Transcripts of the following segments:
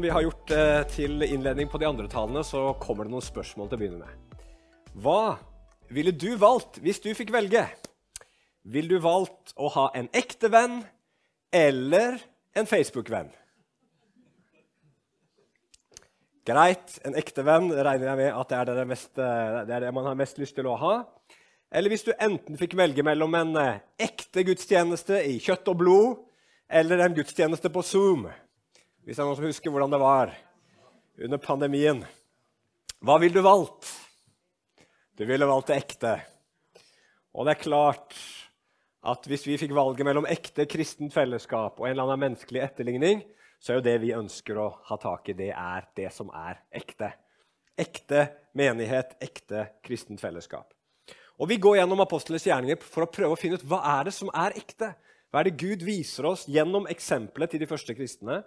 Vi har gjort eh, til innledning på de andre talene, så kommer det noen spørsmål til å begynne med. Hva ville du valgt hvis du fikk velge? Ville du valgt å ha en ekte venn eller en Facebook-venn? Greit, en ekte venn regner jeg med at det er det, mest, eh, det er det, man har mest lyst til å ha. Eller hvis du enten fikk velge mellom en eh, ekte gudstjeneste i kjøtt og blod eller en gudstjeneste på Zoom. Hvis det er noen som husker hvordan det var under pandemien. Hva ville du valgt? Du ville valgt det ekte. Og det er klart at hvis vi fikk valget mellom ekte kristent fellesskap og en eller annen menneskelig etterligning, så er jo det vi ønsker å ha tak i, det er det som er ekte. Ekte menighet, ekte kristent fellesskap. Og Vi går gjennom apostlenes gjerninger for å prøve å finne ut hva er det som er ekte. Hva er det Gud viser oss gjennom eksempelet til de første kristne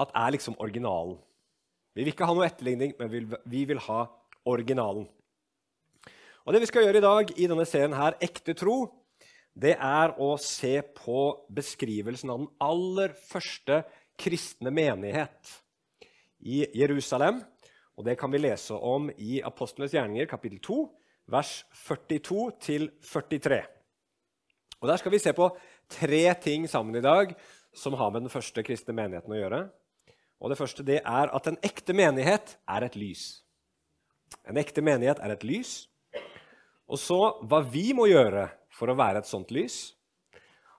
at er liksom originalen? Vi vil ikke ha noe etterligning, men vi vil ha originalen. Og Det vi skal gjøre i dag i denne serien her, Ekte tro, det er å se på beskrivelsen av den aller første kristne menighet i Jerusalem. Og Det kan vi lese om i Apostlenes gjerninger, kapittel 2, vers 42 til 43. Og Der skal vi se på tre ting sammen i dag som har med den første kristne menigheten å gjøre. Og Det første det er at en ekte menighet er et lys. En ekte menighet er et lys. Og så hva vi må gjøre for å være et sånt lys.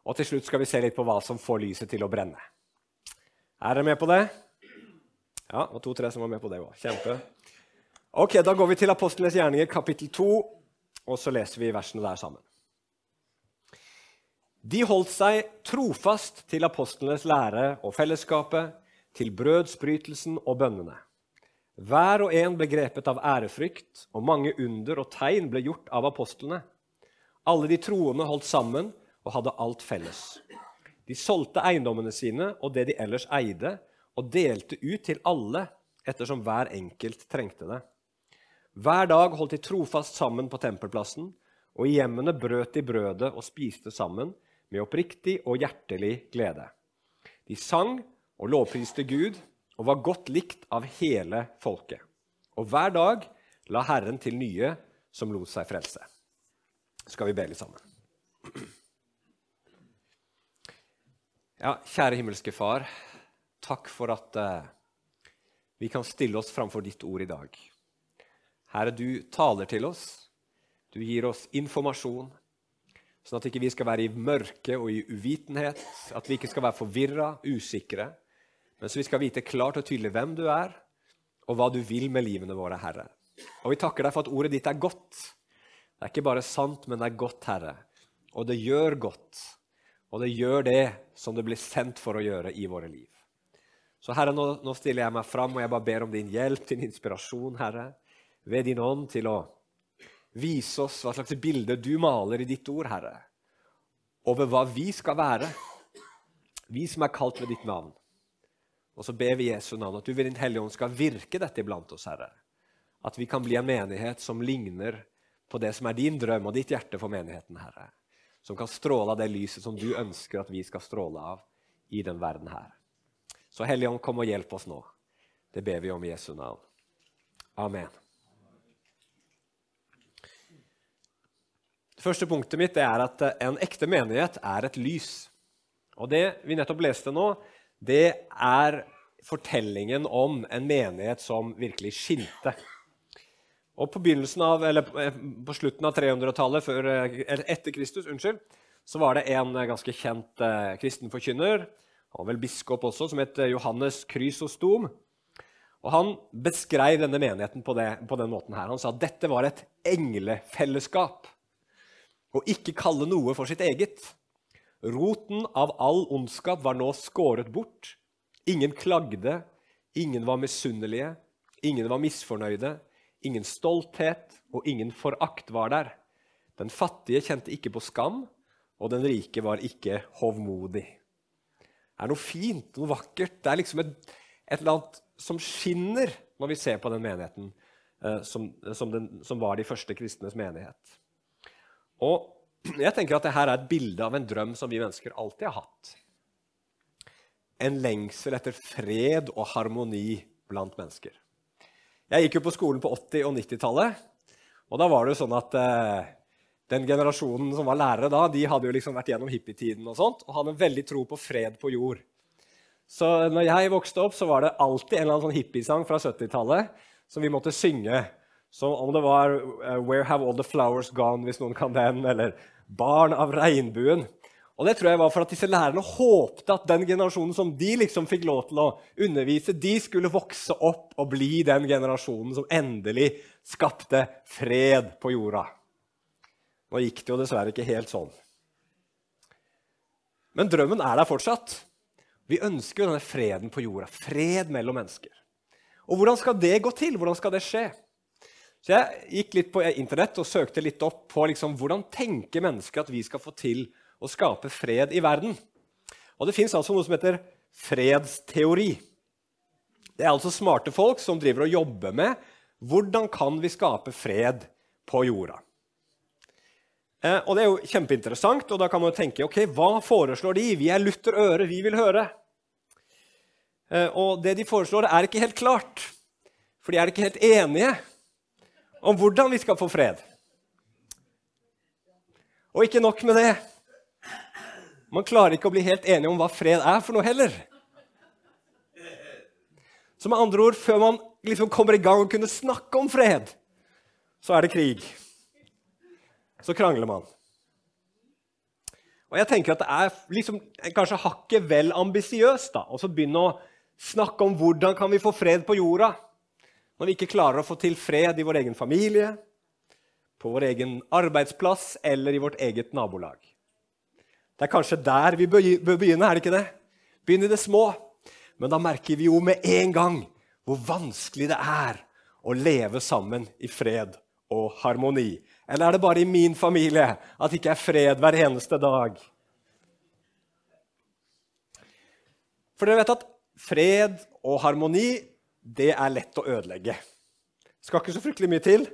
Og til slutt skal vi se litt på hva som får lyset til å brenne. Er dere med på det? Ja, og to-tre som var med på det òg. Kjempe. Ok, Da går vi til Apostlenes gjerninger, kapittel 2, og så leser vi versene der sammen. De holdt seg trofast til apostlenes lære og fellesskapet, til brødsbrytelsen og bønnene. Hver og en ble grepet av ærefrykt, og mange under og tegn ble gjort av apostlene. Alle de troende holdt sammen og hadde alt felles. De solgte eiendommene sine og det de ellers eide, og delte ut til alle ettersom hver enkelt trengte det. Hver dag holdt de trofast sammen på tempelplassen, og i hjemmene brøt de brødet og spiste sammen med oppriktig og hjertelig glede. De sang og lovpriste Gud og var godt likt av hele folket. Og hver dag la Herren til nye som lot seg frelse. Skal vi be litt sammen? Ja, kjære himmelske Far, takk for at uh, vi kan stille oss framfor ditt ord i dag. Herre, du taler til oss. Du gir oss informasjon, sånn at ikke vi skal være i mørke og i uvitenhet, at vi ikke skal være forvirra, usikre, men så vi skal vite klart og tydelig hvem du er, og hva du vil med livene våre, Herre. Og vi takker deg for at ordet ditt er godt. Det er ikke bare sant, men det er godt, Herre. Og det gjør godt. Og det gjør det som det blir sendt for å gjøre i våre liv. Så Herre, nå, nå stiller jeg meg fram, og jeg bare ber om din hjelp, din inspirasjon, Herre ved din ånd til å vise oss hva slags bilde du maler i ditt ord, Herre, over hva vi skal være, vi som er kalt ved ditt navn. Og så ber vi Jesu navn at du ved Din Hellige Ånd skal virke dette iblant oss, Herre. At vi kan bli en menighet som ligner på det som er din drøm og ditt hjerte for menigheten, Herre. Som kan stråle av det lyset som du ønsker at vi skal stråle av i den verden her. Så Hellige Ånd, kom og hjelp oss nå. Det ber vi om i Jesu navn. Amen. Det første punktet mitt er at en ekte menighet er et lys. Og Det vi nettopp leste nå, det er fortellingen om en menighet som virkelig skinte. Og På, av, eh, på slutten av 300-tallet, eh, etter Kristus, unnskyld, så var det en ganske kjent eh, kristen forkynner, han var vel biskop også, som het Johannes Krysostom. Og Han beskrev denne menigheten på, det, på den måten her. Han sa at dette var et englefellesskap Å ikke kalle noe for sitt eget. Roten av all ondskap var nå skåret bort. Ingen klagde, ingen var misunnelige, ingen var misfornøyde. Ingen stolthet og ingen forakt var der. Den fattige kjente ikke på skam, og den rike var ikke hovmodig. Det er noe fint, noe vakkert. Det er liksom et, et eller annet som skinner når vi ser på den menigheten eh, som, som, den, som var de første kristnes menighet. Og jeg tenker at dette er et bilde av en drøm som vi mennesker alltid har hatt. en lengsel etter fred og harmoni blant mennesker. Jeg gikk jo på skolen på 80- og 90-tallet. Og da var det jo sånn at eh, den generasjonen som var lærere da, de hadde jo liksom vært gjennom hippietiden og sånt, og hadde en veldig tro på fred på jord. Så når jeg vokste opp, så var det alltid en eller annen sånn hippiesang fra 70-tallet som vi måtte synge. Som om det var uh, 'Where Have All The Flowers Gone', hvis noen kan den, eller 'Barn av regnbuen'. Og det tror jeg var for at disse lærerne håpte at den generasjonen som de liksom fikk lov til å undervise, de skulle vokse opp og bli den generasjonen som endelig skapte fred på jorda. Nå gikk det jo dessverre ikke helt sånn. Men drømmen er der fortsatt. Vi ønsker jo denne freden på jorda. Fred mellom mennesker. Og hvordan skal det gå til? Hvordan skal det skje? Så Jeg gikk litt på Internett og søkte litt opp på liksom, hvordan tenker mennesker at vi skal få til å skape fred i verden. Og Det fins altså noe som heter fredsteori. Det er altså smarte folk som driver og jobber med hvordan kan vi skape fred på jorda. Eh, og Det er jo kjempeinteressant, og da kan man jo tenke ok, hva foreslår de? Vi er lutter øre, vi vil høre. Eh, og det de foreslår, er ikke helt klart. For de er ikke helt enige om hvordan vi skal få fred. Og ikke nok med det. Man klarer ikke å bli helt enige om hva fred er for noe heller. Så med andre ord, før man liksom kommer i gang og kunne snakke om fred, så er det krig. Så krangler man. Og jeg tenker at det er liksom, kanskje hakket vel ambisiøst å begynne å snakke om hvordan kan vi få fred på jorda når vi ikke klarer å få til fred i vår egen familie, på vår egen arbeidsplass eller i vårt eget nabolag. Det er kanskje der vi bør begynne, er det ikke det? Begynn i det små. Men da merker vi jo med en gang hvor vanskelig det er å leve sammen i fred og harmoni. Eller er det bare i min familie at det ikke er fred hver eneste dag? For dere vet at fred og harmoni det er lett å ødelegge. Det skal ikke så fryktelig mye til.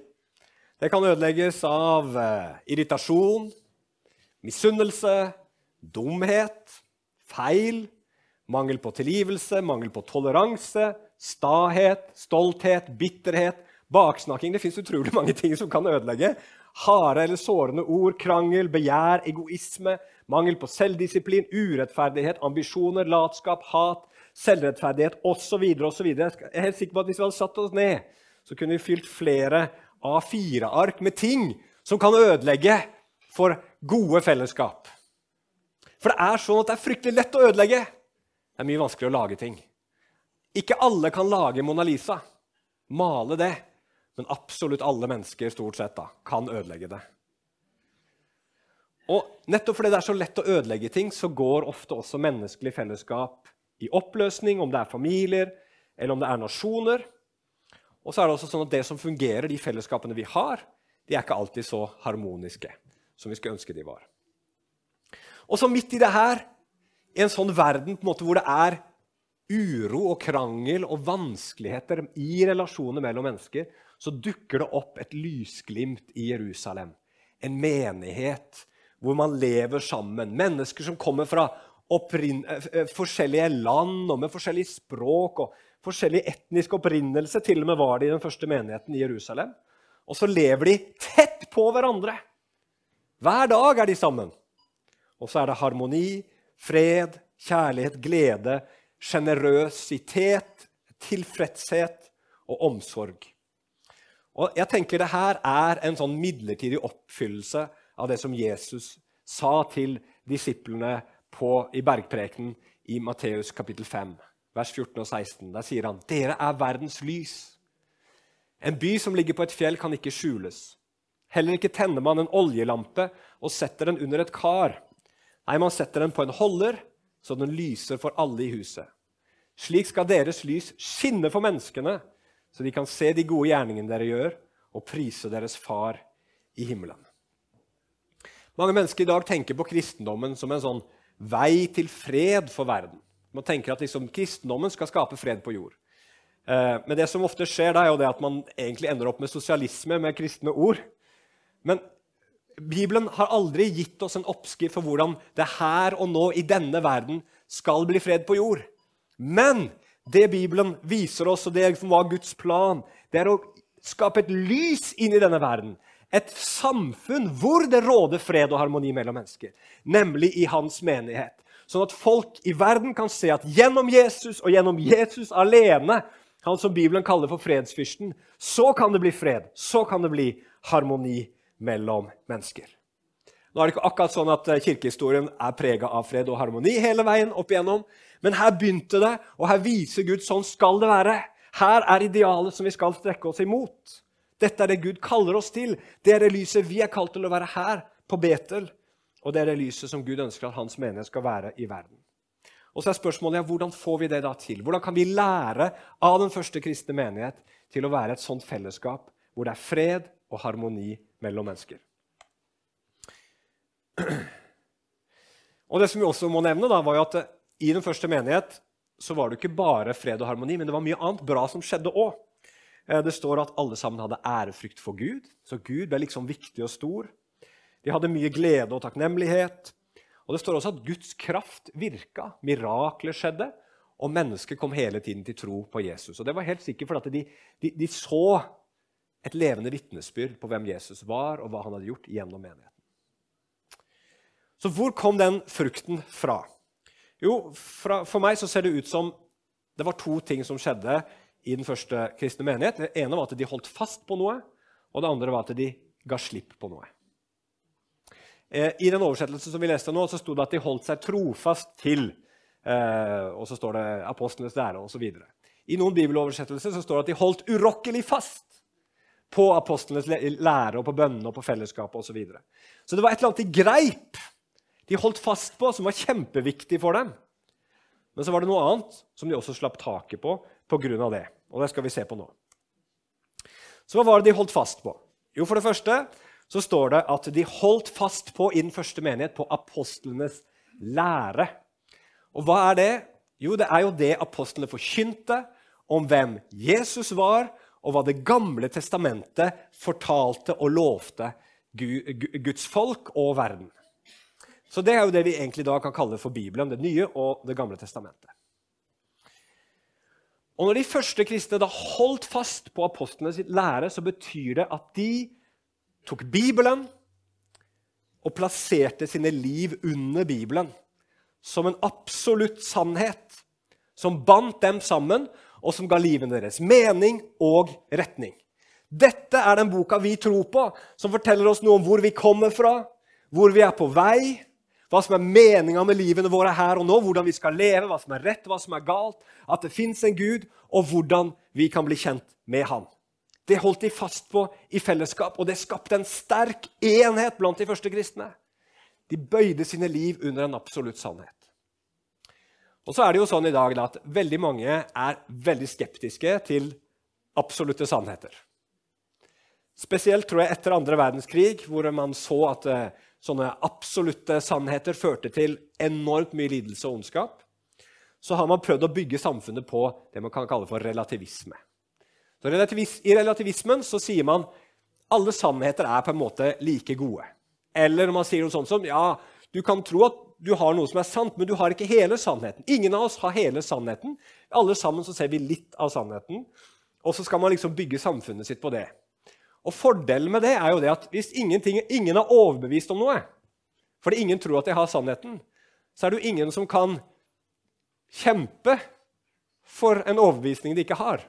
Det kan ødelegges av eh, irritasjon, misunnelse, dumhet, feil, mangel på tilgivelse, mangel på toleranse, stahet, stolthet, bitterhet, baksnakking Det fins utrolig mange ting som kan ødelegge. Harde eller sårende ord, krangel, begjær, egoisme, mangel på selvdisiplin, urettferdighet, ambisjoner, latskap, hat, selvrettferdighet osv. Jeg er helt sikker på at hvis vi hadde satt oss ned, så kunne vi fylt flere A4-ark med ting som kan ødelegge for gode fellesskap. For det er sånn at det er fryktelig lett å ødelegge. Det er mye vanskeligere å lage ting. Ikke alle kan lage Mona Lisa, male det, men absolutt alle mennesker stort sett da, kan ødelegge det. Og Nettopp fordi det er så lett å ødelegge ting, så går ofte også menneskelig fellesskap i oppløsning, om det er familier eller om det er nasjoner. Og så er det også sånn at det som fungerer, de fellesskapene vi har, de er ikke alltid så harmoniske som vi skulle ønske de var. Og så midt i det her, i en sånn verden på en måte hvor det er uro og krangel og vanskeligheter i relasjoner mellom mennesker, så dukker det opp et lysglimt i Jerusalem. En menighet hvor man lever sammen. Mennesker som kommer fra forskjellige land og med forskjellige språk og forskjellig etnisk opprinnelse. Til og med var det i den første menigheten i Jerusalem. Og så lever de tett på hverandre. Hver dag er de sammen. Og så er det harmoni, fred, kjærlighet, glede, sjenerøsitet, tilfredshet og omsorg. Og jeg tenker det her er en sånn midlertidig oppfyllelse av det som Jesus sa til disiplene på, i bergprekenen i Matteus kapittel 5, vers 14 og 16. Der sier han, 'Dere er verdens lys.' En by som ligger på et fjell, kan ikke skjules. Heller ikke tenner man en oljelampe og setter den under et kar. Nei, man setter den på en holder, så den lyser for alle i huset. Slik skal deres lys skinne for menneskene, så de kan se de gode gjerningene dere gjør, og prise deres far i himmelen. Mange mennesker i dag tenker på kristendommen som en sånn vei til fred for verden. Man tenker at liksom, kristendommen skal skape fred på jord. Eh, men det som ofte skjer, da, er jo det at man egentlig ender opp med sosialisme med kristne ord. Men Bibelen har aldri gitt oss en oppskrift for hvordan det her og nå i denne verden skal bli fred på jord. Men det Bibelen viser oss, og det som var Guds plan, det er å skape et lys inn i denne verden. Et samfunn hvor det råder fred og harmoni mellom mennesker, nemlig i hans menighet. Sånn at folk i verden kan se at gjennom Jesus og gjennom Jesus alene, han som Bibelen kaller for fredsfyrsten, så kan det bli fred. Så kan det bli harmoni mellom mennesker. Nå er det ikke akkurat sånn at eh, Kirkehistorien er prega av fred og harmoni hele veien opp igjennom, men her begynte det, og her viser Gud sånn skal det være. Her er idealet som vi skal strekke oss imot. Dette er det Gud kaller oss til. Det er det lyset vi er kalt til å være her på Betel. Og det er det lyset som Gud ønsker at hans menighet skal være i verden. Og så er spørsmålet ja, Hvordan får vi det da til? Hvordan kan vi lære av den første kristne menighet til å være et sånt fellesskap hvor det er fred og harmoni mellom mennesker? Og Det som vi også må nevne, da, var jo at i den første menighet så var det ikke bare fred og harmoni, men det var mye annet bra som skjedde òg. Eh, det står at alle sammen hadde ærefrykt for Gud, så Gud ble liksom viktig og stor. De hadde mye glede og takknemlighet. Og Det står også at Guds kraft virka. Mirakler skjedde, og mennesker kom hele tiden til tro på Jesus. Og Det var helt sikkert fordi de, de, de så et levende vitnesbyrd på hvem Jesus var, og hva han hadde gjort gjennom menigheten. Så hvor kom den frukten fra? Jo, fra, For meg så ser det ut som det var to ting som skjedde i den første kristne menighet. Det ene var at de holdt fast på noe, og det andre var at de ga slipp på noe. Eh, I den oversettelsen som vi leste nå, så sto det at de holdt seg trofast til. Eh, og så står det apostlenes lære osv. I noen bibeloversettelser så står det at de holdt urokkelig fast på apostlenes lære og på bønnene og på fellesskapet osv. Så, videre. så det var et eller annet de greip de holdt fast på, som var kjempeviktig for dem. Men så var det noe annet som de også slapp taket på pga. det. Og det skal vi se på nå. Så hva var det de holdt fast på? Jo, For det første så står det at de holdt fast på i den første menighet på apostlenes lære. Og hva er det? Jo, det er jo det apostlene forkynte om hvem Jesus var, og hva Det gamle testamentet fortalte og lovte Guds folk og verden. Så det er jo det vi egentlig da kan kalle for Bibelen, Det nye og Det gamle testamentet. Og Når de første kristne da holdt fast på apostlenes lære, så betyr det at de tok Bibelen og plasserte sine liv under Bibelen som en absolutt sannhet, som bandt dem sammen, og som ga livene deres mening og retning. Dette er den boka vi tror på, som forteller oss noe om hvor vi kommer fra, hvor vi er på vei, hva som er meninga med livene våre her og nå, hvordan vi skal leve, hva som er rett, hva som er galt, at det fins en Gud, og hvordan vi kan bli kjent med Han. Det holdt de fast på i fellesskap, og det skapte en sterk enhet blant de første kristne. De bøyde sine liv under en absolutt sannhet. Og så er det jo sånn i dag at Veldig mange er veldig skeptiske til absolutte sannheter. Spesielt tror jeg etter andre verdenskrig, hvor man så at eh, sånne absolutte sannheter førte til enormt mye lidelse og ondskap, så har man prøvd å bygge samfunnet på det man kan kalle for relativisme. Relativis I relativismen så sier man alle sannheter er på en måte like gode. Eller man sier noe sånt som ja, du kan tro at du har noe som er sant, men du har ikke hele sannheten. Ingen av oss har hele sannheten. Alle sammen så ser vi litt av sannheten. Og så skal man liksom bygge samfunnet sitt på det. Og Fordelen med det er jo det at hvis ingen er overbevist om noe, fordi ingen tror at de har sannheten, så er det jo ingen som kan kjempe for en overbevisning de ikke har.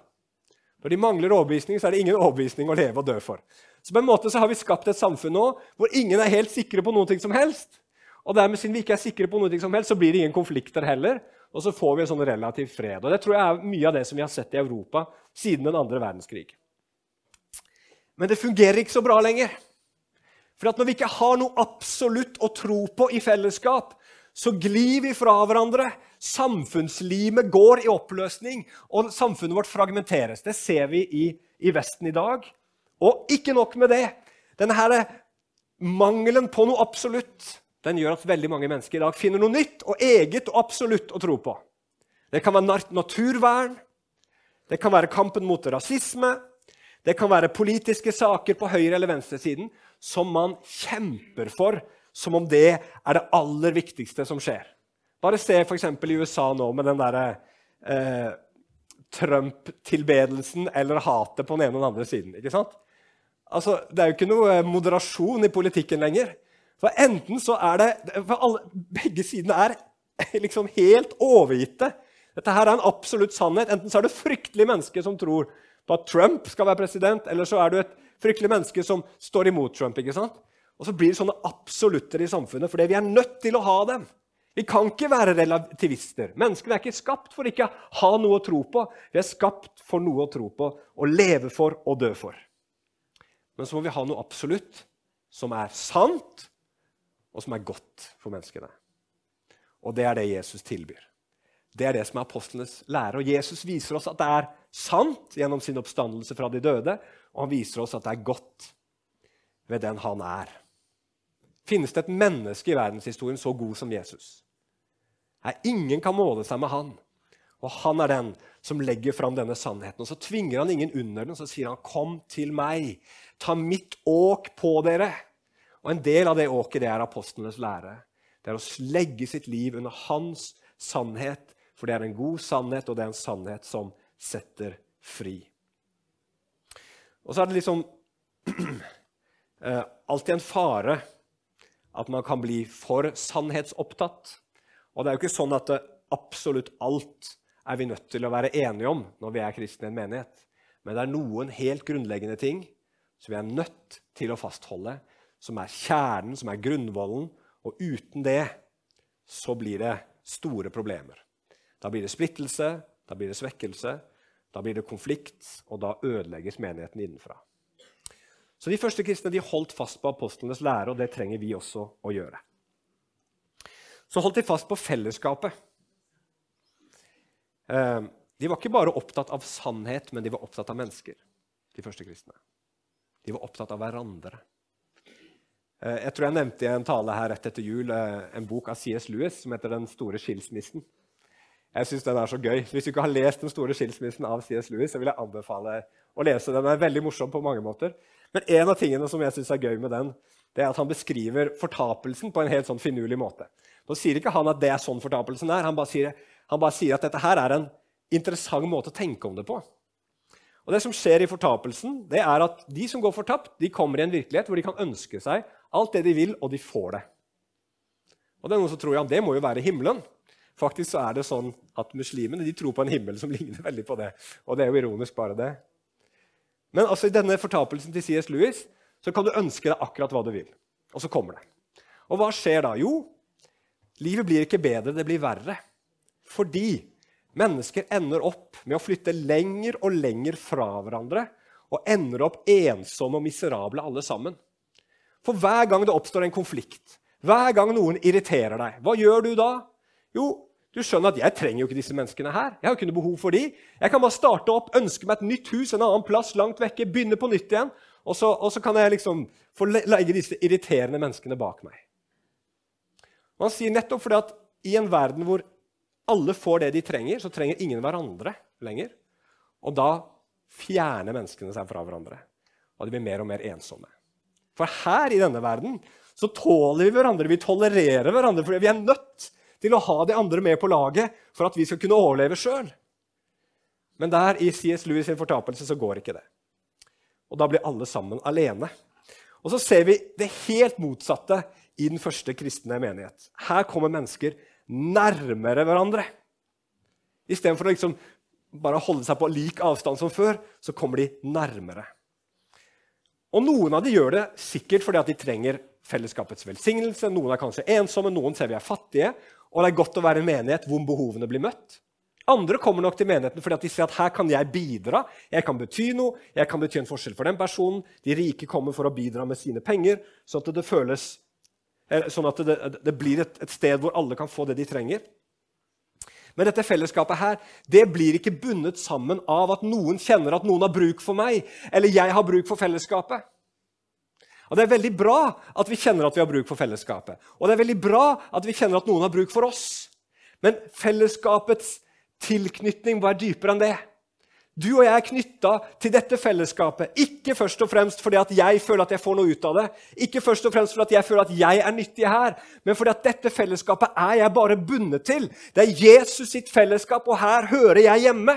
Når de mangler overbevisning, så er det ingen overbevisning å leve og dø for. Så på en måte så har vi skapt et samfunn nå hvor ingen er helt sikre på noe som helst. Og dermed, siden vi ikke er sikre på noe som helst, så blir det ingen konflikter heller. Og så får vi en sånn relativ fred. Og Det tror jeg er mye av det som vi har sett i Europa siden den andre verdenskrig. Men det fungerer ikke så bra lenger. For når vi ikke har noe absolutt å tro på i fellesskap, så glir vi fra hverandre. Samfunnslimet går i oppløsning, og samfunnet vårt fragmenteres. Det ser vi i, i Vesten i dag. Og ikke nok med det. Denne her mangelen på noe absolutt den gjør at veldig mange mennesker i dag finner noe nytt og eget og absolutt å tro på. Det kan være naturvern, det kan være kampen mot rasisme, det kan være politiske saker på høyre- eller venstresiden som man kjemper for som om det er det aller viktigste som skjer. Bare se f.eks. i USA nå med den der eh, Trump-tilbedelsen eller hatet på den ene og den andre siden. ikke sant? Altså, Det er jo ikke noe eh, moderasjon i politikken lenger. For enten så er det for alle, Begge sidene er liksom helt overgitte. Dette her er en absolutt sannhet. Enten så er det fryktelige mennesker som tror på at Trump skal være president, eller så er du et fryktelig menneske som står imot Trump. ikke sant? Og så blir det sånne absolutter i samfunnet, fordi vi er nødt til å ha dem. Vi kan ikke være relativister. Menneskene er ikke skapt for ikke å ha noe å tro på. Vi er skapt for noe å tro på, å leve for og dø for. Men så må vi ha noe absolutt som er sant, og som er godt for menneskene. Og det er det Jesus tilbyr. Det er det som er apostlenes lære. Og Jesus viser oss at det er sant gjennom sin oppstandelse fra de døde, og han viser oss at det er godt ved den han er. Finnes det et menneske i verdenshistorien så god som Jesus? Nei, ingen kan måle seg med han. Og han er den som legger fram denne sannheten. Og Så tvinger han ingen under den, og så sier han, 'Kom til meg, ta mitt åk på dere.' Og En del av det åket det er apostlenes lære. Det er å legge sitt liv under hans sannhet, for det er en god sannhet, og det er en sannhet som setter fri. Og så er det liksom eh, alltid en fare at man kan bli for sannhetsopptatt. Og det er jo ikke sånn at absolutt alt er vi nødt til å være enige om når vi er kristne i en menighet. Men det er noen helt grunnleggende ting som vi er nødt til å fastholde, som er kjernen, som er grunnvollen. Og uten det så blir det store problemer. Da blir det splittelse, da blir det svekkelse, da blir det konflikt, og da ødelegges menigheten innenfra. Så De første kristne de holdt fast på apostlenes lære, og det trenger vi også å gjøre. Så holdt de fast på fellesskapet. Eh, de var ikke bare opptatt av sannhet, men de var opptatt av mennesker. De første kristne. De var opptatt av hverandre. Eh, jeg tror jeg nevnte i en tale her rett etter jul eh, en bok av C.S. Lewis som heter 'Den store skilsmissen'. Jeg synes den er så gøy. Hvis du ikke har lest 'Den store skilsmissen' av C.S. Lewis, så vil jeg anbefale å lese den. Den er veldig morsom på mange måter. Men en av tingene som jeg synes er gøy med den, det er at han beskriver fortapelsen på en helt sånn finurlig måte. Nå sier ikke han at det er sånn fortapelsen er. Han bare, sier, han bare sier at dette her er en interessant måte å tenke om det på. Og det som skjer i fortapelsen, det er at de som går fortapt, de kommer i en virkelighet hvor de kan ønske seg alt det de vil, og de får det. Og det er noen som tror ja, det må jo være himmelen. Faktisk så er det sånn at Muslimene de tror på en himmel som ligner veldig på det. Og det er jo ironisk, bare det. Men altså i denne fortapelsen til C.S. Lewis så kan du ønske deg akkurat hva du vil. Og så kommer det. Og hva skjer da? Jo, livet blir ikke bedre, det blir verre. Fordi mennesker ender opp med å flytte lenger og lenger fra hverandre og ender opp ensomme og miserable alle sammen. For hver gang det oppstår en konflikt, hver gang noen irriterer deg, hva gjør du da? Jo, du skjønner at jeg trenger jo ikke disse menneskene her. Jeg har ikke noe behov for de. Jeg kan bare starte opp, ønske meg et nytt hus en annen plass langt vekke, begynne på nytt igjen. Og så, og så kan jeg liksom få legge disse irriterende menneskene bak meg. Og han sier nettopp fordi at i en verden hvor alle får det de trenger, så trenger ingen hverandre lenger. Og da fjerner menneskene seg fra hverandre. Og de blir mer og mer ensomme. For her i denne verden så tåler vi hverandre. Vi tolererer hverandre fordi vi er nødt til å ha de andre med på laget for at vi skal kunne overleve sjøl. Men der i C.S. Lewis' sin fortapelse så går ikke det. Og da blir alle sammen alene. Og så ser vi det helt motsatte i den første kristne menighet. Her kommer mennesker nærmere hverandre. Istedenfor å liksom bare holde seg på lik avstand som før, så kommer de nærmere. Og Noen av de gjør det sikkert fordi at de trenger fellesskapets velsignelse. Noen er kanskje ensomme, noen ser vi er fattige. Og det er godt å være en menighet hvor behovene blir møtt. Andre kommer nok til menigheten fordi de ser at her kan jeg bidra. Jeg kan bety noe, jeg kan bety en forskjell for den personen. De rike kommer for å bidra med sine penger, sånn at det, føles, sånn at det, det blir et, et, sted hvor alle kan få det de trenger. Men dette fellesskapet her, det blir ikke bundet sammen av at noen kjenner at noen har bruk for meg, eller jeg har bruk for fellesskapet. Og Det er veldig bra at vi kjenner at vi har bruk for fellesskapet. Og det er veldig bra at vi kjenner at noen har bruk for oss. Men fellesskapets tilknytning være dypere enn det. Du og jeg er knytta til dette fellesskapet, ikke først og fremst fordi at jeg føler at jeg får noe ut av det, ikke først og fremst fordi at jeg føler at jeg er nyttig her, men fordi at dette fellesskapet er jeg bare bundet til. Det er Jesus sitt fellesskap, og her hører jeg hjemme.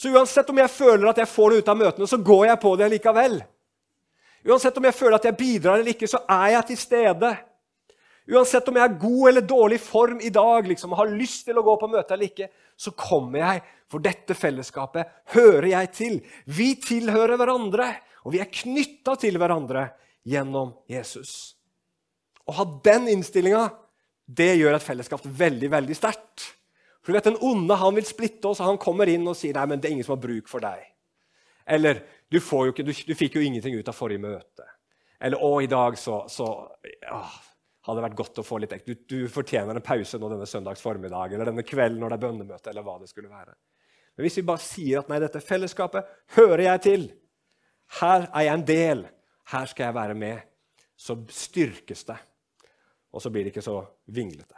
Så uansett om jeg føler at jeg får noe ut av møtene, så går jeg på det likevel. Uansett om jeg føler at jeg bidrar eller ikke, så er jeg til stede. Uansett om jeg er god eller dårlig form i dag, liksom, har lyst til å gå på møte eller ikke, så kommer jeg, for dette fellesskapet hører jeg til. Vi tilhører hverandre, og vi er knytta til hverandre gjennom Jesus. Å ha den innstillinga, det gjør et fellesskap veldig, veldig sterkt. For du vet, Den onde han vil splitte oss, og han kommer inn og sier nei, men det er ingen som har bruk for deg. Eller du, ikke, du, du fikk jo ingenting ut av forrige møte. Eller å, i dag så, så å, hadde det vært godt å få litt du, du, fortjener en pause nå denne søndags formiddag eller denne kvelden når det er bønnemøte. eller hva det skulle være. Men hvis vi bare sier at nei, dette fellesskapet hører jeg til, her er jeg en del, her skal jeg være med, så styrkes det. Og så blir det ikke så vinglete.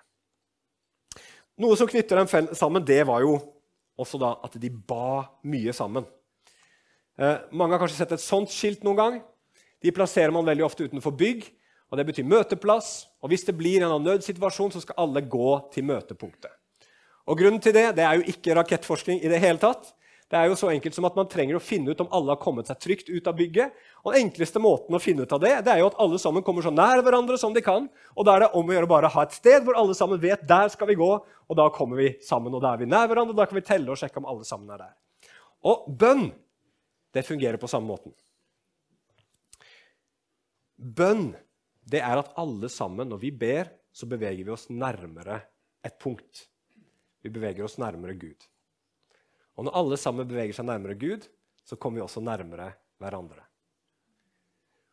Noe som knytter dem sammen, det var jo også da at de ba mye sammen. Eh, mange har kanskje sett et sånt skilt noen gang. De plasserer man veldig ofte utenfor bygg. og Det betyr møteplass. og Hvis det blir en nødsituasjon, så skal alle gå til møtepunktet. Og Grunnen til det det er jo ikke rakettforskning i det hele tatt. Det er jo så enkelt som at Man trenger å finne ut om alle har kommet seg trygt ut av bygget. Og Den enkleste måten å finne ut av det det er jo at alle sammen kommer så nær hverandre som de kan. og Da er det om å gjøre bare å ha et sted hvor alle sammen vet der skal vi gå. og Da kommer vi sammen, og da er vi nær hverandre, og da kan vi telle og sjekke om alle sammen er der. Og bønn det fungerer på samme måten. Bønn det er at alle sammen, når vi ber, så beveger vi oss nærmere et punkt. Vi beveger oss nærmere Gud. Og når alle sammen beveger seg nærmere Gud, så kommer vi også nærmere hverandre.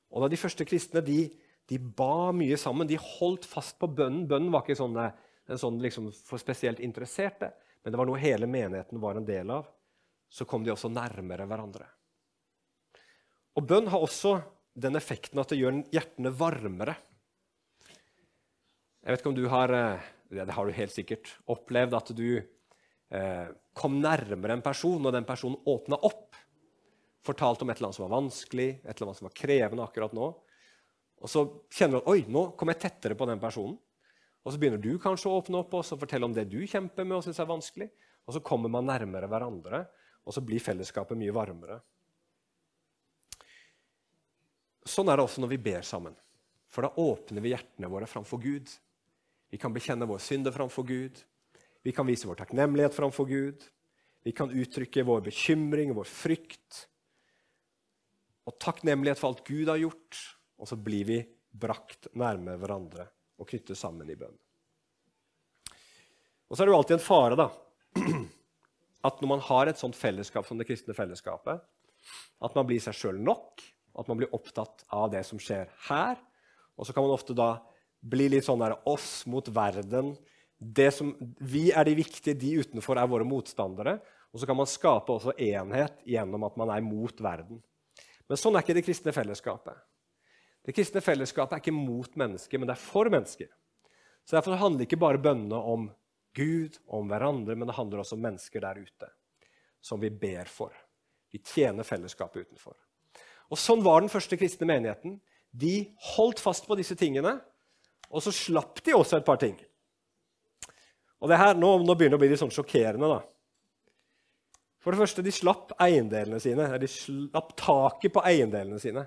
Og da De første kristne de, de ba mye sammen. De holdt fast på bønnen. Bønnen var ikke sånne, en sånn liksom for spesielt interesserte, men det var noe hele menigheten var en del av. Så kom de også nærmere hverandre. Og Bønn har også den effekten at det gjør hjertene varmere. Jeg vet ikke om du har eh, det har du helt sikkert opplevd at du eh, kom nærmere en person og den personen åpna opp. Fortalte om et eller annet som var vanskelig, et eller annet som var krevende akkurat nå. Og så kjenner du at oi, nå kom jeg tettere på den personen. Og så begynner du kanskje å åpne opp og fortelle om det du kjemper med og syns er vanskelig. Og så kommer man nærmere hverandre, og så blir fellesskapet mye varmere. Sånn er det også når vi ber sammen. For da åpner vi hjertene våre framfor Gud. Vi kan bekjenne vår synder framfor Gud. Vi kan vise vår takknemlighet framfor Gud. Vi kan uttrykke vår bekymring, vår frykt og takknemlighet for alt Gud har gjort. Og så blir vi brakt nærme hverandre og knyttet sammen i bønn. Og så er det jo alltid en fare da, at når man har et sånt fellesskap som det kristne fellesskapet, at man blir seg sjøl nok, at man blir opptatt av det som skjer her. Og så kan man ofte da bli litt sånn der oss mot verden som, vi er de viktige, de utenfor er våre motstandere. Og så kan man skape også enhet gjennom at man er mot verden. Men sånn er ikke det kristne fellesskapet. Det kristne fellesskapet er ikke mot mennesker, men det er for mennesker. Så Derfor handler ikke bare bønnene om Gud om hverandre, men det handler også om mennesker der ute som vi ber for. Vi tjener fellesskapet utenfor. Og Sånn var den første kristne menigheten. De holdt fast på disse tingene, og så slapp de også et par ting. Og det her, nå, nå begynner det å bli litt sånn sjokkerende. da. For det første, de slapp eiendelene sine. De slapp taket på eiendelene sine.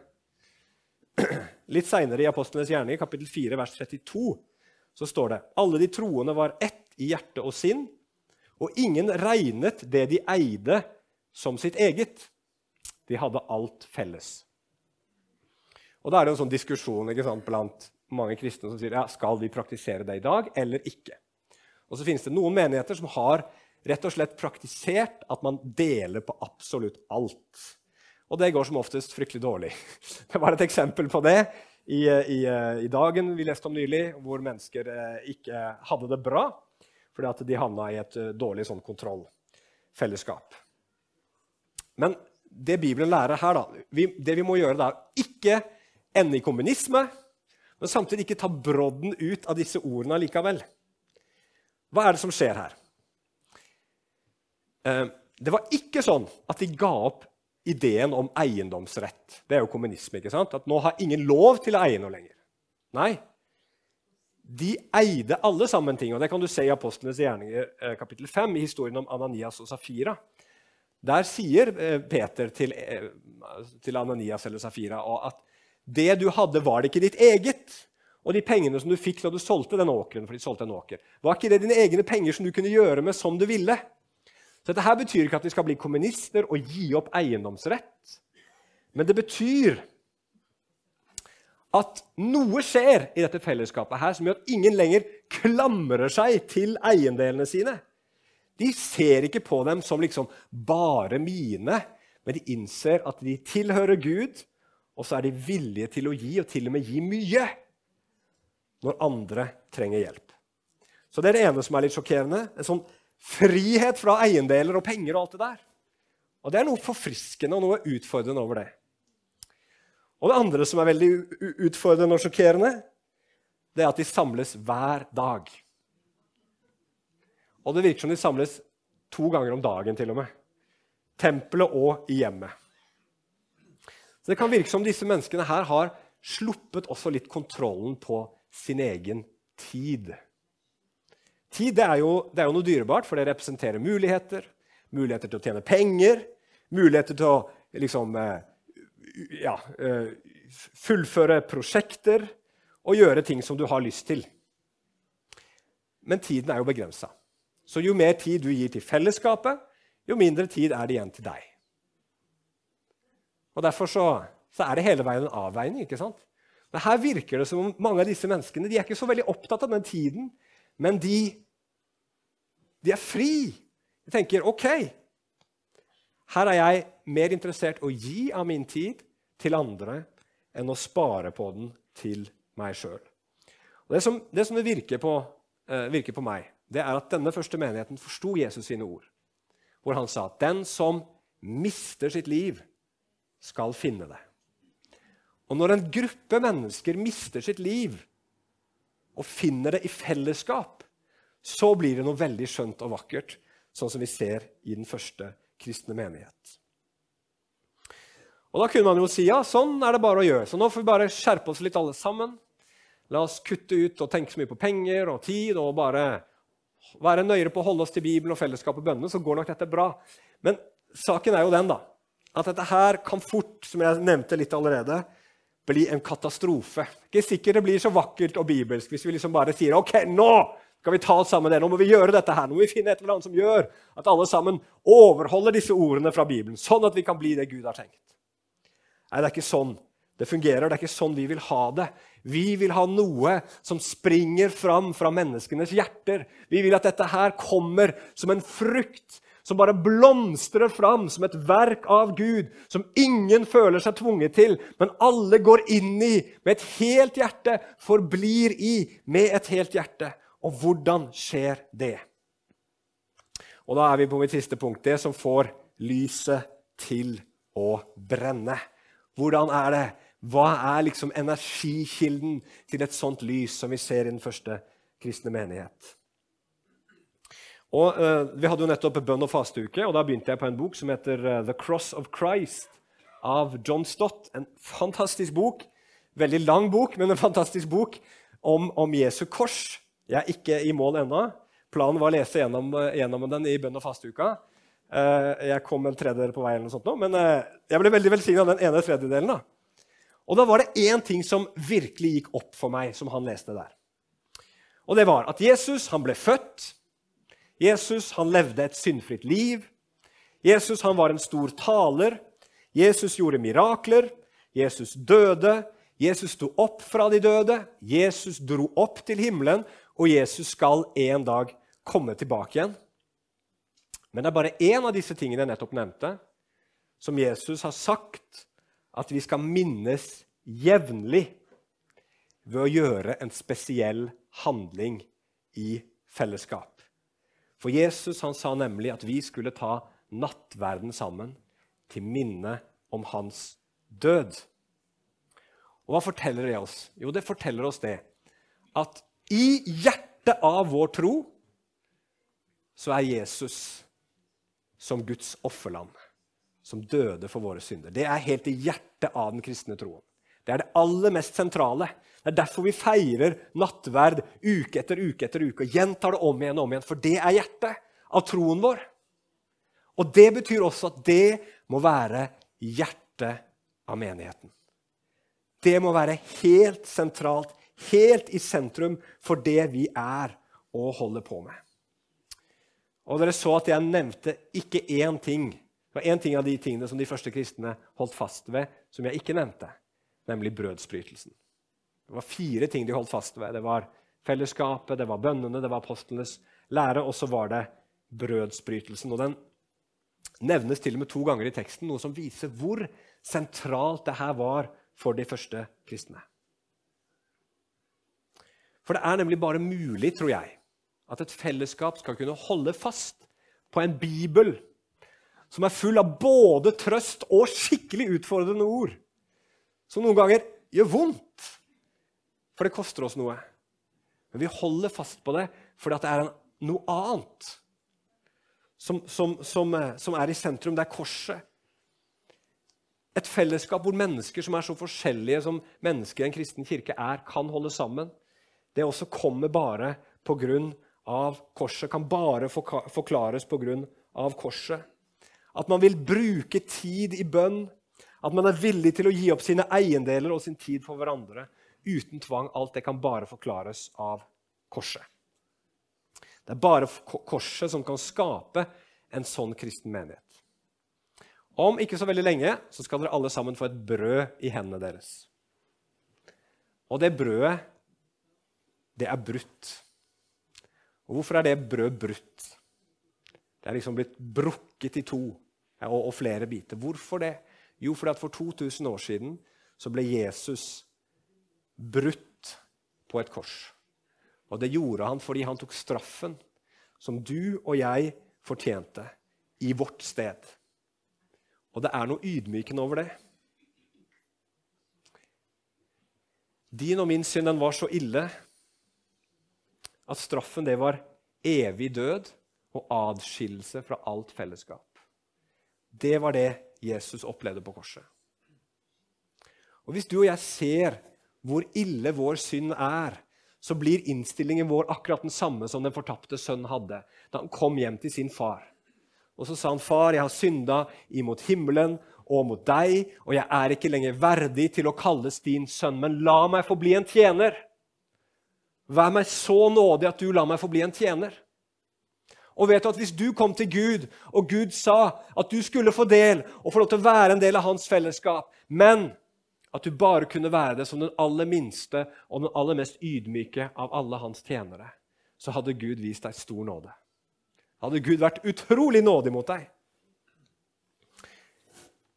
Litt seinere i Apostlenes gjerning, kapittel 4, vers 32, så står det alle de troende var ett i hjerte og sinn, og ingen regnet det de eide, som sitt eget. De hadde alt felles. Og Da er det en sånn diskusjon sant, blant mange kristne som sier ja, skal vi praktisere det i dag eller ikke. Og så finnes det noen menigheter som har rett og slett praktisert at man deler på absolutt alt. Og det går som oftest fryktelig dårlig. Det var et eksempel på det i, i, i dagen vi leste om nylig, hvor mennesker eh, ikke hadde det bra fordi at de havna i et eh, dårlig sånn kontrollfellesskap. Men det Bibelen lærer her, da, vi, det vi må gjøre, da, er ikke ende i kommunisme, men samtidig ikke ta brodden ut av disse ordene likevel. Hva er det som skjer her? Eh, det var ikke sånn at de ga opp ideen om eiendomsrett. Det er jo kommunisme. ikke sant? At nå har ingen lov til å eie noe lenger. Nei. De eide alle sammen ting. og Det kan du se i Apostlenes gjerninger eh, kapittel 5, i historien om Ananias og Safira. Der sier eh, Peter til, eh, til Ananias eller Safira at det du hadde, var det ikke ditt eget. Og de pengene som du fikk da du solgte den åkeren, for de solgte en åker, var ikke det dine egne penger som du kunne gjøre med som du ville? Så dette her betyr ikke at vi skal bli kommunister og gi opp eiendomsrett. Men det betyr at noe skjer i dette fellesskapet her som gjør at ingen lenger klamrer seg til eiendelene sine. De ser ikke på dem som liksom bare mine, men de innser at de tilhører Gud, og så er de villige til å gi, og til og med gi mye, når andre trenger hjelp. Så det er det ene som er litt sjokkerende. En sånn Frihet fra eiendeler og penger og alt det der. Og Det er noe forfriskende og noe utfordrende over det. Og det andre som er veldig utfordrende og sjokkerende, det er at de samles hver dag. Og det virker som de samles to ganger om dagen, til og med. Tempelet og i hjemmet. Så det kan virke som disse menneskene her har sluppet også litt kontrollen på sin egen tid. Tid det er, jo, det er jo noe dyrebart, for det representerer muligheter. Muligheter til å tjene penger, muligheter til å liksom, eh, ja, eh, fullføre prosjekter og gjøre ting som du har lyst til. Men tiden er jo begrensa. Så jo mer tid du gir til fellesskapet, jo mindre tid er det igjen til deg. Og Derfor så, så er det hele veien en avveining. ikke sant? Men her virker det som om mange av disse menneskene de er ikke så veldig opptatt av den tiden men de, de er fri. De tenker OK, her er jeg mer interessert å gi av min tid til andre enn å spare på den til meg sjøl. Det, det, som det virker på, eh, virker på meg, det er at denne første menigheten forsto Jesus sine ord. Hvor han sa at den som mister sitt liv, skal finne det. Og når en gruppe mennesker mister sitt liv, og finner det i fellesskap, så blir det noe veldig skjønt og vakkert, sånn som vi ser i den første kristne menighet. Og Da kunne man jo si ja, sånn er det bare å gjøre. Så nå får vi bare skjerpe oss litt alle sammen. La oss kutte ut og tenke så mye på penger og tid og bare være nøyere på å holde oss til Bibelen og fellesskapet og bønnene, så går nok dette bra. Men saken er jo den da, at dette her kan fort, som jeg nevnte litt allerede, bli en katastrofe. Ikke sikkert det blir så vakkert og bibelsk hvis vi liksom bare sier ok, nå skal vi ta oss sammen det. Nå må vi gjøre dette her. Nå må vi finne et eller annet som gjør at alle sammen overholder disse ordene fra Bibelen, sånn at vi kan bli det Gud har tenkt. Nei, det er ikke sånn det fungerer. Det er ikke sånn vi vil ha det. Vi vil ha noe som springer fram fra menneskenes hjerter. Vi vil at dette her kommer som en frukt som bare blomstrer fram som et verk av Gud, som ingen føler seg tvunget til, men alle går inn i med et helt hjerte, forblir i med et helt hjerte. Og hvordan skjer det? Og da er vi på mitt siste punkt, det som får lyset til å brenne. Hvordan er det? Hva er liksom energikilden til et sånt lys som vi ser i den første kristne menighet? Og uh, Vi hadde jo nettopp bønn- og fasteuke, og da begynte jeg på en bok som heter uh, The Cross of Christ av John Stott. En fantastisk bok. Veldig lang bok, men en fantastisk bok om, om Jesu kors. Jeg er ikke i mål ennå. Planen var å lese gjennom, gjennom den i bønn- og fasteuka. Uh, jeg kom en tredjedel på vei, eller noe sånt nå, men jeg ble veldig velsigna av den ene tredjedelen. da. Og da var det én ting som virkelig gikk opp for meg, som han leste der. Og det var at Jesus han ble født Jesus han levde et syndfritt liv. Jesus han var en stor taler. Jesus gjorde mirakler. Jesus døde. Jesus sto opp fra de døde. Jesus dro opp til himmelen, og Jesus skal en dag komme tilbake igjen. Men det er bare én av disse tingene jeg nettopp nevnte, som Jesus har sagt at vi skal minnes jevnlig ved å gjøre en spesiell handling i fellesskap. For Jesus han sa nemlig at vi skulle ta nattverden sammen til minne om hans død. Og hva forteller det oss? Jo, det forteller oss det at i hjertet av vår tro så er Jesus som Guds offerland, som døde for våre synder. Det er helt i hjertet av den kristne troen. Det er det aller mest sentrale. Det er derfor vi feirer nattverd uke etter uke etter uke og gjentar det om igjen og om igjen, for det er hjertet av troen vår. Og det betyr også at det må være hjertet av menigheten. Det må være helt sentralt, helt i sentrum for det vi er og holder på med. Og dere så at jeg nevnte ikke én ting. Var én ting av de tingene som de første kristne holdt fast ved, som jeg ikke nevnte, nemlig brødsbrytelsen. Det var fire ting de holdt fast ved. Det var fellesskapet, det var bønnene, det var apostlenes lære, og så var det brødsbrytelsen. Og den nevnes til og med to ganger i teksten, noe som viser hvor sentralt det her var for de første kristne. For det er nemlig bare mulig, tror jeg, at et fellesskap skal kunne holde fast på en bibel som er full av både trøst og skikkelig utfordrende ord, som noen ganger gjør vondt, for det koster oss noe. Men vi holder fast på det fordi det er noe annet som, som, som, som, er i sentrum. Det er korset. Et fellesskap hvor mennesker som er så forskjellige som mennesker i en kristen kirke er, kan holde sammen. Det også kommer bare pga. korset. Kan bare forklares pga. korset. At man vil bruke tid i bønn. At man er villig til å gi opp sine eiendeler og sin tid for hverandre uten tvang. Alt det kan bare forklares av korset. Det er bare korset som kan skape en sånn kristen menighet. Om ikke så veldig lenge så skal dere alle sammen få et brød i hendene deres. Og det brødet, det er brutt. Og hvorfor er det brød brutt? Det er liksom blitt brukket i to og, og flere biter. Hvorfor det? Jo, fordi at for 2000 år siden så ble Jesus brutt på et kors. Og det gjorde han fordi han tok straffen som du og jeg fortjente, i vårt sted. Og det er noe ydmykende over det. Din og min synd den var så ille at straffen det var evig død og adskillelse fra alt fellesskap. Det var det Jesus opplevde på korset. Og Hvis du og jeg ser hvor ille vår synd er, så blir innstillingen vår akkurat den samme som den fortapte sønnen hadde da han kom hjem til sin far. Og så sa han, 'Far, jeg har synda imot himmelen og mot deg,' 'og jeg er ikke lenger verdig til å kalles din sønn, men la meg få bli en tjener.' 'Vær meg så nådig at du lar meg få bli en tjener.' Og vet du at Hvis du kom til Gud, og Gud sa at du skulle få del og få lov til å være en del av hans fellesskap, men at du bare kunne være det som den aller minste og den aller mest ydmyke av alle hans tjenere. Så hadde Gud vist deg stor nåde. Hadde Gud vært utrolig nådig mot deg.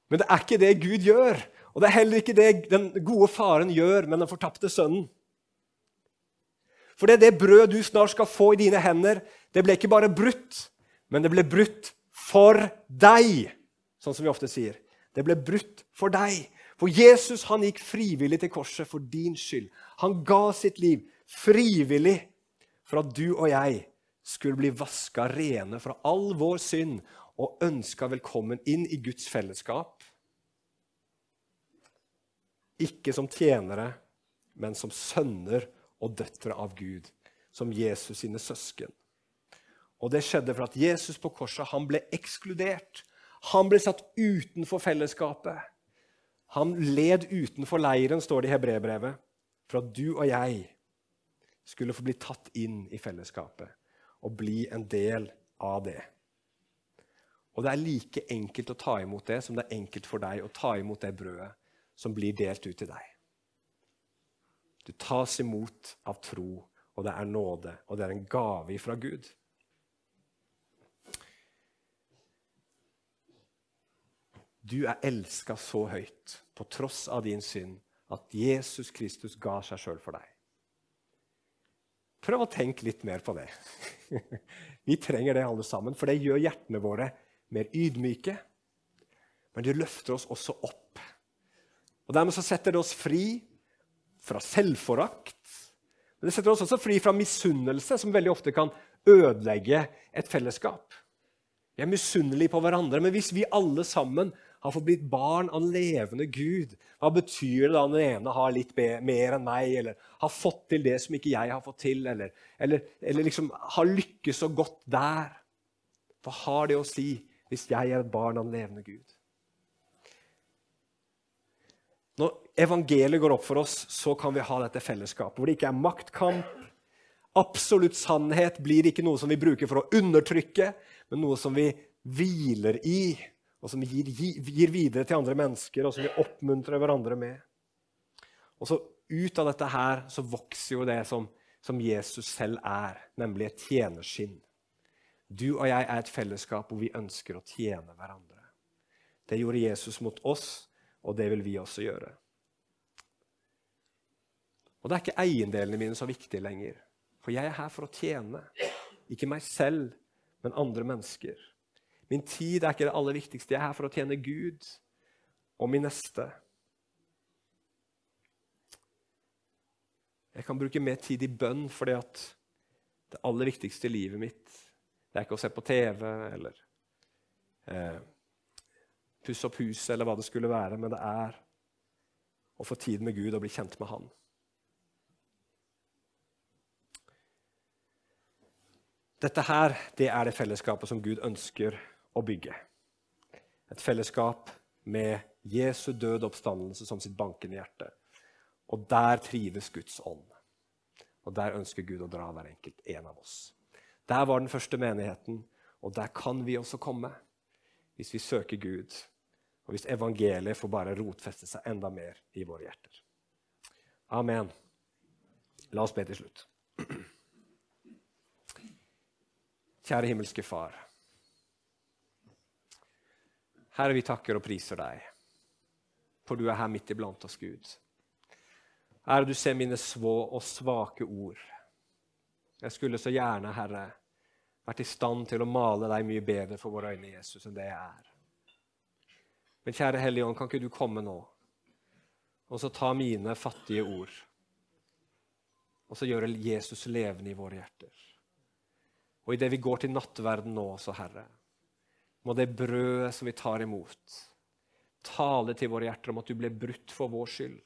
Men det er ikke det Gud gjør. Og det er heller ikke det den gode faren gjør med den fortapte sønnen. For det, det brød du snart skal få i dine hender, det ble ikke bare brutt, men det ble brutt for deg, sånn som vi ofte sier. Det ble brutt for deg. For Jesus han gikk frivillig til korset for din skyld. Han ga sitt liv frivillig for at du og jeg skulle bli vaska rene fra all vår synd og ønska velkommen inn i Guds fellesskap. Ikke som tjenere, men som sønner og døtre av Gud, som Jesus sine søsken. Og Det skjedde for at Jesus på korset han ble ekskludert. Han ble satt utenfor fellesskapet. Han led utenfor leiren, står det i hebreerbrevet, for at du og jeg skulle få bli tatt inn i fellesskapet og bli en del av det. Og det er like enkelt å ta imot det som det er enkelt for deg å ta imot det brødet som blir delt ut til deg. Du tas imot av tro, og det er nåde, og det er en gave fra Gud. Du er elska så høyt på tross av din synd at Jesus Kristus ga seg sjøl for deg. Prøv å tenke litt mer på det. Vi trenger det alle sammen, for det gjør hjertene våre mer ydmyke. Men det løfter oss også opp. Og Dermed så setter det oss fri fra selvforakt. Men det setter oss også fri fra misunnelse, som veldig ofte kan ødelegge et fellesskap. Vi er misunnelige på hverandre. Men hvis vi alle sammen har fått blitt barn av en levende Gud, hva betyr det da når den ene har litt mer enn meg, eller har fått til det som ikke jeg har fått til, eller, eller, eller liksom har lykkes så godt der? Hva har det å si hvis jeg er et barn av en levende Gud? Når evangeliet går opp for oss, så kan vi ha dette fellesskapet, hvor det ikke er maktkamp. Absolutt sannhet blir ikke noe som vi bruker for å undertrykke, men noe som vi hviler i, og som vi gir, gir videre til andre mennesker, og som vi oppmuntrer hverandre med. Og så Ut av dette her så vokser jo det som, som Jesus selv er, nemlig et tjenerskinn. Du og jeg er et fellesskap hvor vi ønsker å tjene hverandre. Det gjorde Jesus mot oss, og det vil vi også gjøre. Og det er ikke eiendelene mine så viktige lenger. For jeg er her for å tjene. Ikke meg selv, men andre mennesker. Min tid er ikke det aller viktigste. Jeg er her for å tjene Gud og min neste. Jeg kan bruke mer tid i bønn fordi det aller viktigste i livet mitt det er ikke å se på TV eller eh, pusse opp huset eller hva det skulle være, men det er å få tid med Gud og bli kjent med Han. Dette her, det er det fellesskapet som Gud ønsker å bygge. Et fellesskap med Jesu død oppstandelse som sitt bankende hjerte. Og der trives Guds ånd. Og der ønsker Gud å dra hver enkelt en av oss. Der var den første menigheten, og der kan vi også komme hvis vi søker Gud og hvis evangeliet får bare rotfeste seg enda mer i våre hjerter. Amen. La oss be til slutt. Kjære himmelske Far. Herre, vi takker og priser deg, for du er her midt iblant oss, Gud. Herre, du ser mine svå og svake ord. Jeg skulle så gjerne, Herre, vært i stand til å male deg mye bedre for våre øyne, Jesus, enn det jeg er. Men kjære Hellige Ånd, kan ikke du komme nå og så ta mine fattige ord og så gjøre Jesus levende i våre hjerter? Og idet vi går til nattverden nå også, Herre, må det brødet som vi tar imot, tale til våre hjerter om at du ble brutt for vår skyld.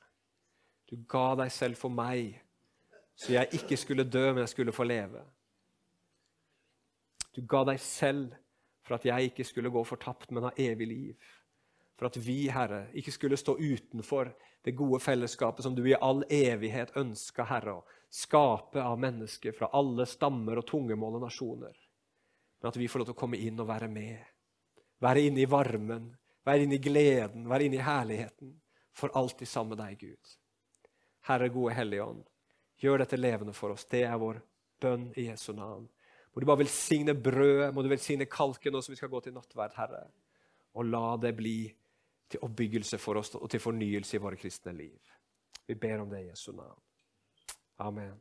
Du ga deg selv for meg, så jeg ikke skulle dø, men jeg skulle få leve. Du ga deg selv for at jeg ikke skulle gå fortapt, men ha evig liv for at vi, Herre, ikke skulle stå utenfor det gode fellesskapet som du i all evighet ønska, Herre, å skape av mennesker fra alle stammer og tungemål og nasjoner. Men at vi får lov til å komme inn og være med. Være inne i varmen, være inne i gleden, være inne i herligheten. For alltid sammen med deg, Gud. Herre gode Hellige Ånd, gjør dette levende for oss. Det er vår bønn i Jesu navn. Må du bare velsigne brødet, må du velsigne kalken nå som vi skal gå til nattverd, Herre. Og la det bli til oppbyggelse for oss og til fornyelse i våre kristne liv. Vi ber om det i Jesu navn. Amen.